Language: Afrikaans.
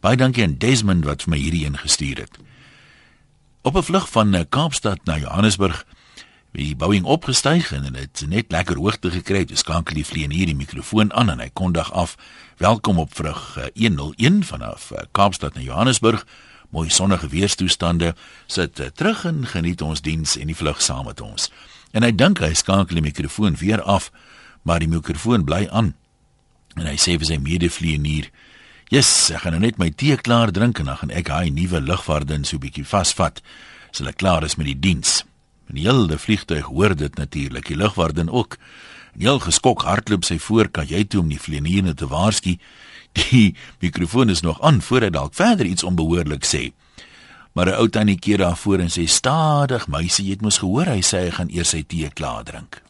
Baie dankie aan Desmond wat vir my hierdie ingestuur het. Op 'n vlug van eh, Kaapstad na Johannesburg wie Boeing opgestyg en dit net lekker hoogte gekry. Dis kankel die vlieg hier die mikrofoon aan en hy kondig af. Welkom op vrug 101 vanaf eh, Kaapstad na Johannesburg. Mooi sonnige weerstoestande. Sit eh, terug en geniet ons diens en die vlug saam met ons. En hy dink hy skakel die mikrofoon weer af, maar die mikrofoon bly aan. En hy sê vir sy medevlieënier: "Yes, ek gaan nou net my tee klaar drink en dan gaan ek hy nuwe lugvaardin so bietjie vasvat, so ek klaar is met die diens." En die hele vliegtuig hoor dit natuurlik, die lugvaardin ook. En heel geskok hardloop sy voor kajuit toe om die vlieënier te waarsku. Die mikrofoon is nog aan voor hy dalk verder iets onbehoorlik sê. Maar 'n ou tannie keer daarvoor en sê stadig, meisie, jy het mos gehoor hy sê hy gaan eers sy tee klaar drink.